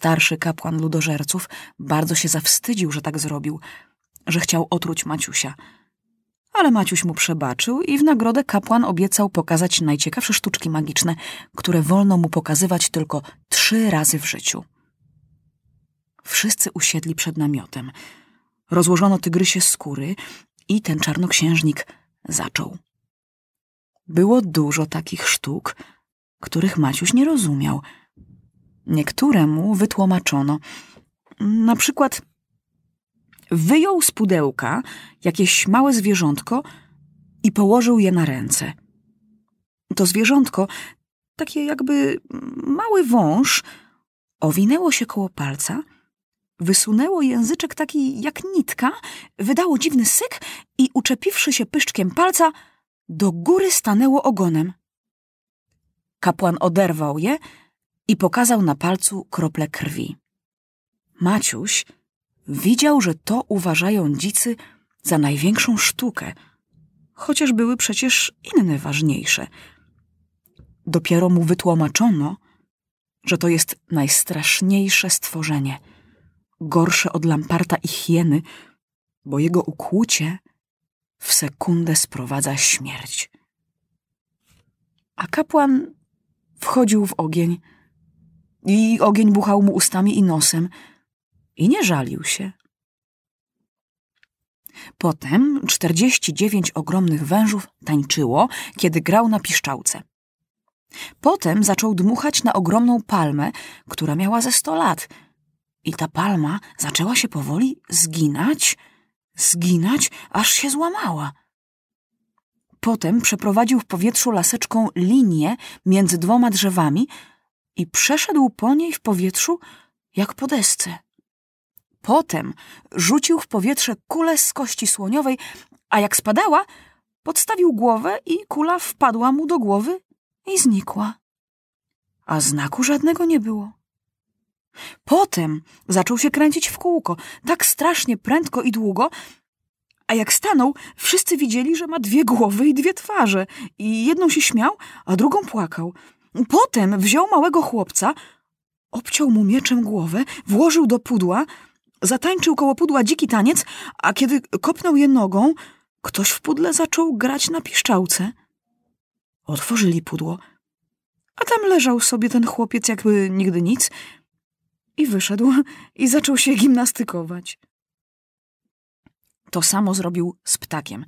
Starszy kapłan ludożerców bardzo się zawstydził, że tak zrobił, że chciał otruć Maciusia. Ale Maciuś mu przebaczył i w nagrodę kapłan obiecał pokazać najciekawsze sztuczki magiczne, które wolno mu pokazywać tylko trzy razy w życiu. Wszyscy usiedli przed namiotem. Rozłożono tygrysie skóry i ten czarnoksiężnik zaczął. Było dużo takich sztuk, których Maciuś nie rozumiał. Niektóre mu wytłumaczono. Na przykład wyjął z pudełka jakieś małe zwierzątko i położył je na ręce. To zwierzątko, takie jakby mały wąż, owinęło się koło palca, wysunęło języczek taki jak nitka, wydało dziwny syk i uczepiwszy się pyszczkiem palca, do góry stanęło ogonem. Kapłan oderwał je i pokazał na palcu krople krwi. Maciuś widział, że to uważają dzicy za największą sztukę, chociaż były przecież inne ważniejsze. Dopiero mu wytłumaczono, że to jest najstraszniejsze stworzenie, gorsze od lamparta i hieny, bo jego ukłucie w sekundę sprowadza śmierć. A kapłan wchodził w ogień i ogień buchał mu ustami i nosem i nie żalił się. Potem czterdzieści dziewięć ogromnych wężów tańczyło, kiedy grał na piszczałce. Potem zaczął dmuchać na ogromną palmę, która miała ze sto lat. I ta palma zaczęła się powoli zginać, zginać, aż się złamała. Potem przeprowadził w powietrzu laseczką linię między dwoma drzewami i przeszedł po niej w powietrzu jak po desce. Potem rzucił w powietrze kulę z kości słoniowej, a jak spadała, podstawił głowę i kula wpadła mu do głowy i znikła. A znaku żadnego nie było. Potem zaczął się kręcić w kółko, tak strasznie prędko i długo, a jak stanął, wszyscy widzieli, że ma dwie głowy i dwie twarze. I jedną się śmiał, a drugą płakał. Potem wziął małego chłopca, obciął mu mieczem głowę, włożył do pudła, zatańczył koło pudła dziki taniec, a kiedy kopnął je nogą, ktoś w pudle zaczął grać na piszczałce. Otworzyli pudło, a tam leżał sobie ten chłopiec jakby nigdy nic i wyszedł i zaczął się gimnastykować. To samo zrobił z ptakiem.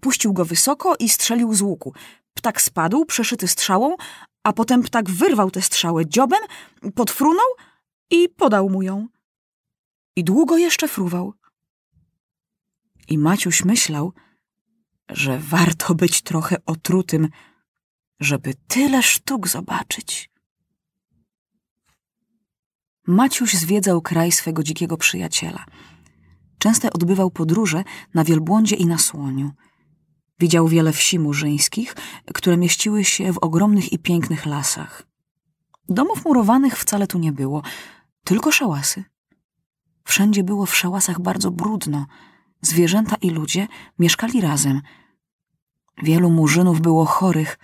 Puścił go wysoko i strzelił z łuku. Ptak spadł, przeszyty strzałą, a potem ptak wyrwał tę strzałę dziobem, podfrunął i podał mu ją. I długo jeszcze fruwał. I Maciuś myślał, że warto być trochę otrutym, żeby tyle sztuk zobaczyć. Maciuś zwiedzał kraj swego dzikiego przyjaciela. Często odbywał podróże na wielbłądzie i na słoniu. Widział wiele wsi murzyńskich, które mieściły się w ogromnych i pięknych lasach. Domów murowanych wcale tu nie było, tylko szałasy. Wszędzie było w szałasach bardzo brudno. Zwierzęta i ludzie mieszkali razem. Wielu murzynów było chorych,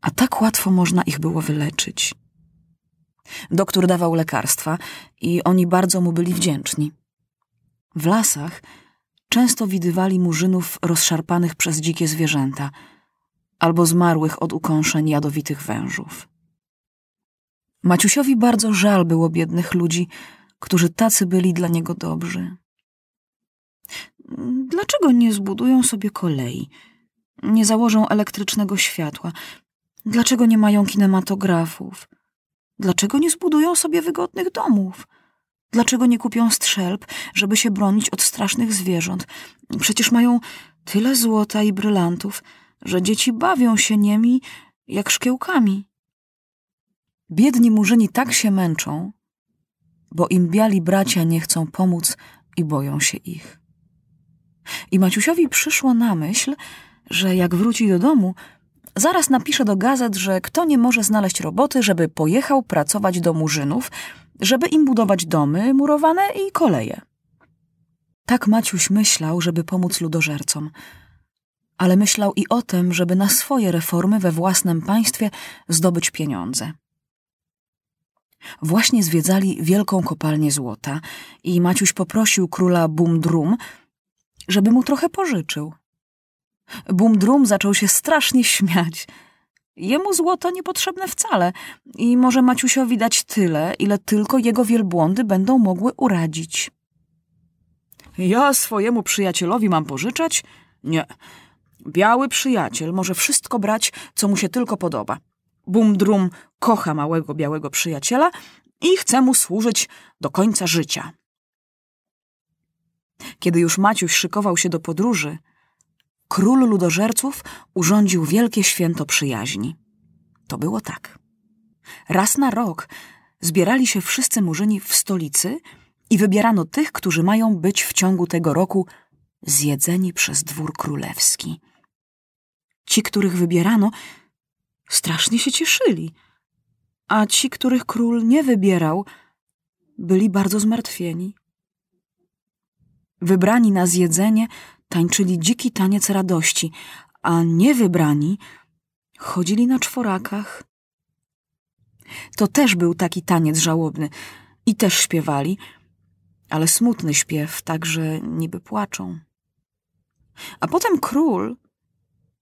a tak łatwo można ich było wyleczyć. Doktor dawał lekarstwa i oni bardzo mu byli wdzięczni. W lasach często widywali murzynów rozszarpanych przez dzikie zwierzęta albo zmarłych od ukąszeń jadowitych wężów. Maciusiowi bardzo żal było biednych ludzi, którzy tacy byli dla niego dobrzy. Dlaczego nie zbudują sobie kolei? Nie założą elektrycznego światła? Dlaczego nie mają kinematografów? Dlaczego nie zbudują sobie wygodnych domów? Dlaczego nie kupią strzelb, żeby się bronić od strasznych zwierząt? Przecież mają tyle złota i brylantów, że dzieci bawią się nimi jak szkiełkami. Biedni murzyni tak się męczą, bo im biali bracia nie chcą pomóc i boją się ich. I Maciusiowi przyszło na myśl, że jak wróci do domu, zaraz napisze do gazet, że kto nie może znaleźć roboty, żeby pojechał pracować do murzynów, żeby im budować domy murowane i koleje. Tak Maciuś myślał, żeby pomóc ludożercom, ale myślał i o tym, żeby na swoje reformy we własnym państwie zdobyć pieniądze. Właśnie zwiedzali wielką kopalnię złota i Maciuś poprosił króla Bumdrum, żeby mu trochę pożyczył. Bumdrum zaczął się strasznie śmiać. Jemu złoto niepotrzebne wcale i może Maciusiowi dać tyle, ile tylko jego wielbłądy będą mogły uradzić. Ja swojemu przyjacielowi mam pożyczać? Nie. Biały przyjaciel może wszystko brać, co mu się tylko podoba. Bumdrum kocha małego białego przyjaciela i chce mu służyć do końca życia. Kiedy już Maciuś szykował się do podróży, król ludożerców urządził wielkie święto przyjaźni. To było tak. Raz na rok zbierali się wszyscy murzyni w stolicy i wybierano tych, którzy mają być w ciągu tego roku zjedzeni przez dwór królewski. Ci, których wybierano, strasznie się cieszyli, a ci, których król nie wybierał, byli bardzo zmartwieni. Wybrani na zjedzenie tańczyli dziki taniec radości, a niewybrani chodzili na czworakach. To też był taki taniec żałobny i też śpiewali, ale smutny śpiew, tak że niby płaczą. A potem król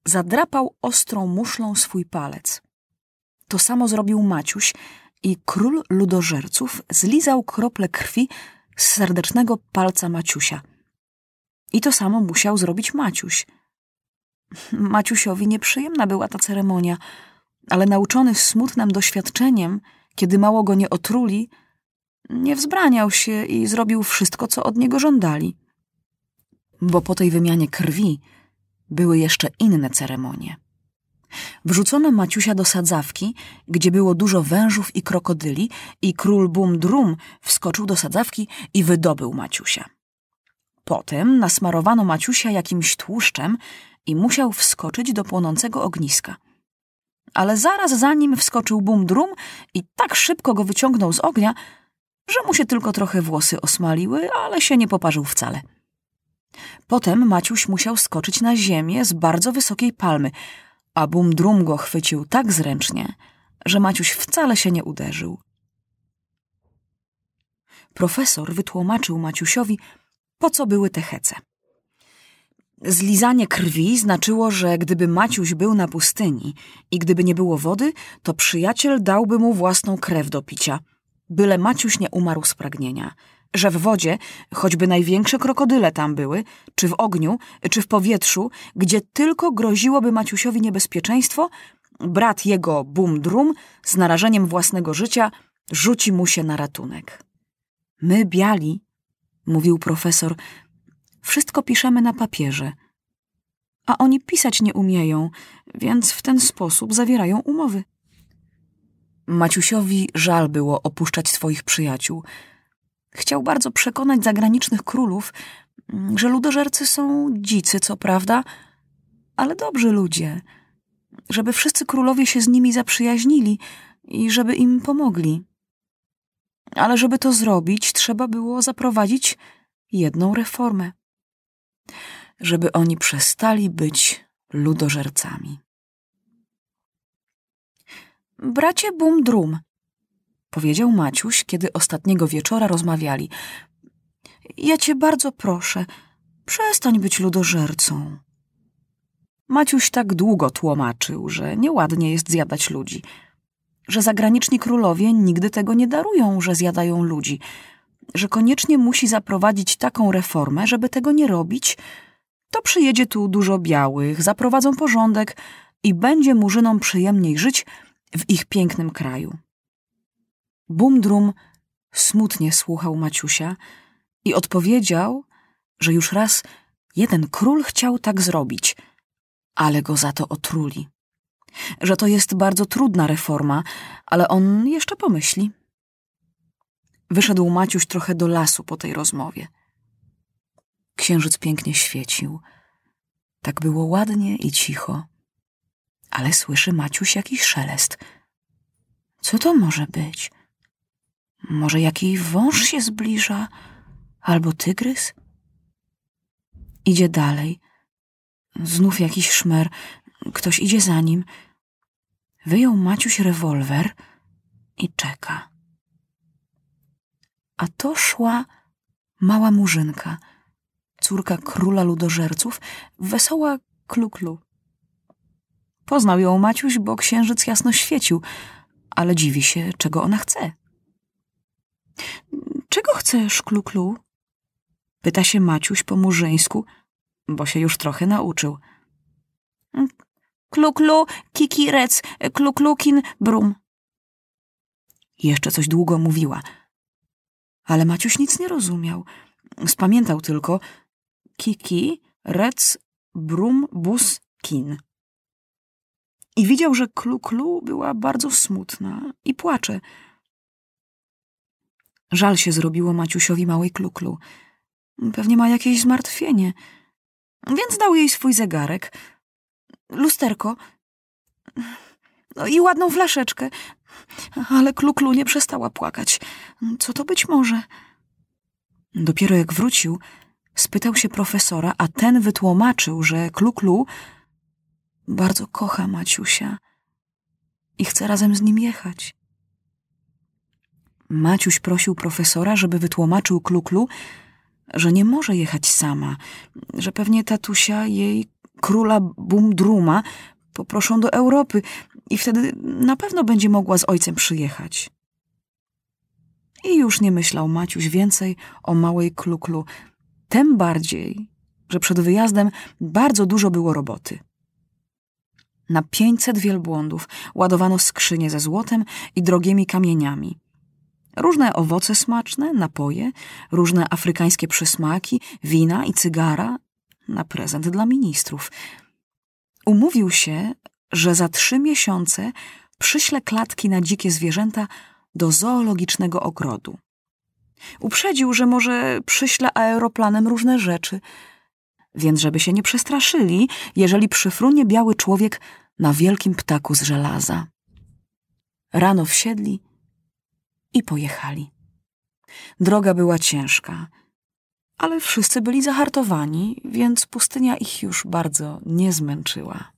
zadrapał ostrą muszlą swój palec. To samo zrobił Maciuś i król ludożerców zlizał krople krwi z serdecznego palca Maciusia. I to samo musiał zrobić Maciuś. Maciusiowi nieprzyjemna była ta ceremonia, ale nauczony smutnym doświadczeniem, kiedy mało go nie otruli, nie wzbraniał się i zrobił wszystko, co od niego żądali. Bo po tej wymianie krwi były jeszcze inne ceremonie. Wrzucono Maciusia do sadzawki, gdzie było dużo wężów i krokodyli i król Bum-Drum wskoczył do sadzawki i wydobył Maciusia. Potem nasmarowano Maciusia jakimś tłuszczem i musiał wskoczyć do płonącego ogniska. Ale zaraz za nim wskoczył Bum-Drum i tak szybko go wyciągnął z ognia, że mu się tylko trochę włosy osmaliły, ale się nie poparzył wcale. Potem Maciuś musiał skoczyć na ziemię z bardzo wysokiej palmy, a Bum-Drum go chwycił tak zręcznie, że Maciuś wcale się nie uderzył. Profesor wytłumaczył Maciusiowi, po co były te hece. Zlizanie krwi znaczyło, że gdyby Maciuś był na pustyni i gdyby nie było wody, to przyjaciel dałby mu własną krew do picia, byle Maciuś nie umarł z pragnienia. Że w wodzie, choćby największe krokodyle tam były, czy w ogniu, czy w powietrzu, gdzie tylko groziłoby Maciusiowi niebezpieczeństwo, brat jego Bum-Drum z narażeniem własnego życia rzuci mu się na ratunek. My, biali, mówił profesor, wszystko piszemy na papierze. A oni pisać nie umieją, więc w ten sposób zawierają umowy. Maciusiowi żal było opuszczać swoich przyjaciół. Chciał bardzo przekonać zagranicznych królów, mm, że ludożercy są dzicy, co prawda, ale dobrzy ludzie, żeby wszyscy królowie się z nimi zaprzyjaźnili i żeby im pomogli. Ale żeby to zrobić, trzeba było zaprowadzić jedną reformę. Żeby oni przestali być ludożercami. Bracie Bum-Drum, powiedział Maciuś, kiedy ostatniego wieczora rozmawiali. Ja cię bardzo proszę, przestań być ludożercą. Maciuś tak długo tłumaczył, że nieładnie jest zjadać ludzi, że zagraniczni królowie nigdy tego nie darują, że zjadają ludzi, że koniecznie musi zaprowadzić taką reformę, żeby tego nie robić, to przyjedzie tu dużo białych, zaprowadzą porządek i będzie murzynom przyjemniej żyć w ich pięknym kraju. Bumdrum smutnie słuchał Maciusia i odpowiedział, że już raz jeden król chciał tak zrobić, ale go za to otruli. Że to jest bardzo trudna reforma, ale on jeszcze pomyśli. Wyszedł Maciuś trochę do lasu po tej rozmowie. Księżyc pięknie świecił. Tak było ładnie i cicho. Ale słyszy Maciuś jakiś szelest. Co to może być? Może jakiś wąż się zbliża? Albo tygrys? Idzie dalej. Znów jakiś szmer. Ktoś idzie za nim. Wyjął Maciuś rewolwer i czeka. A to szła mała murzynka, córka króla ludożerców, wesoła kluklu. Poznał ją Maciuś, bo księżyc jasno świecił, ale dziwi się, czego ona chce. Czego chcesz, kluklu? Pyta się Maciuś po murzyńsku, bo się już trochę nauczył. Kluklu, kikirec, kluklukin, brum. Jeszcze coś długo mówiła, ale Maciuś nic nie rozumiał. Spamiętał tylko kiki, rec, brum, bus, kin. I widział, że kluklu była bardzo smutna i płacze. Żal się zrobiło Maciusiowi małej kluklu. Pewnie ma jakieś zmartwienie. Więc dał jej swój zegarek, lusterko no i ładną flaszeczkę. Ale kluklu nie przestała płakać. Co to być może? Dopiero jak wrócił, spytał się profesora, a ten wytłumaczył, że kluklu bardzo kocha Maciusia i chce razem z nim jechać. Maciuś prosił profesora, żeby wytłumaczył kluklu, że nie może jechać sama, że pewnie tatusia jej króla Bumdruma poproszą do Europy i wtedy na pewno będzie mogła z ojcem przyjechać. I już nie myślał Maciuś więcej o małej kluklu, tym bardziej, że przed wyjazdem bardzo dużo było roboty. Na pięćset wielbłądów ładowano skrzynie ze złotem i drogimi kamieniami. Różne owoce smaczne, napoje, różne afrykańskie przysmaki, wina i cygara na prezent dla ministrów. Umówił się, że za trzy miesiące przyśle klatki na dzikie zwierzęta do zoologicznego ogrodu. Uprzedził, że może przyśle aeroplanem różne rzeczy, więc żeby się nie przestraszyli, jeżeli przyfrunie biały człowiek na wielkim ptaku z żelaza. Rano wsiedli i pojechali. Droga była ciężka, ale wszyscy byli zahartowani, więc pustynia ich już bardzo nie zmęczyła.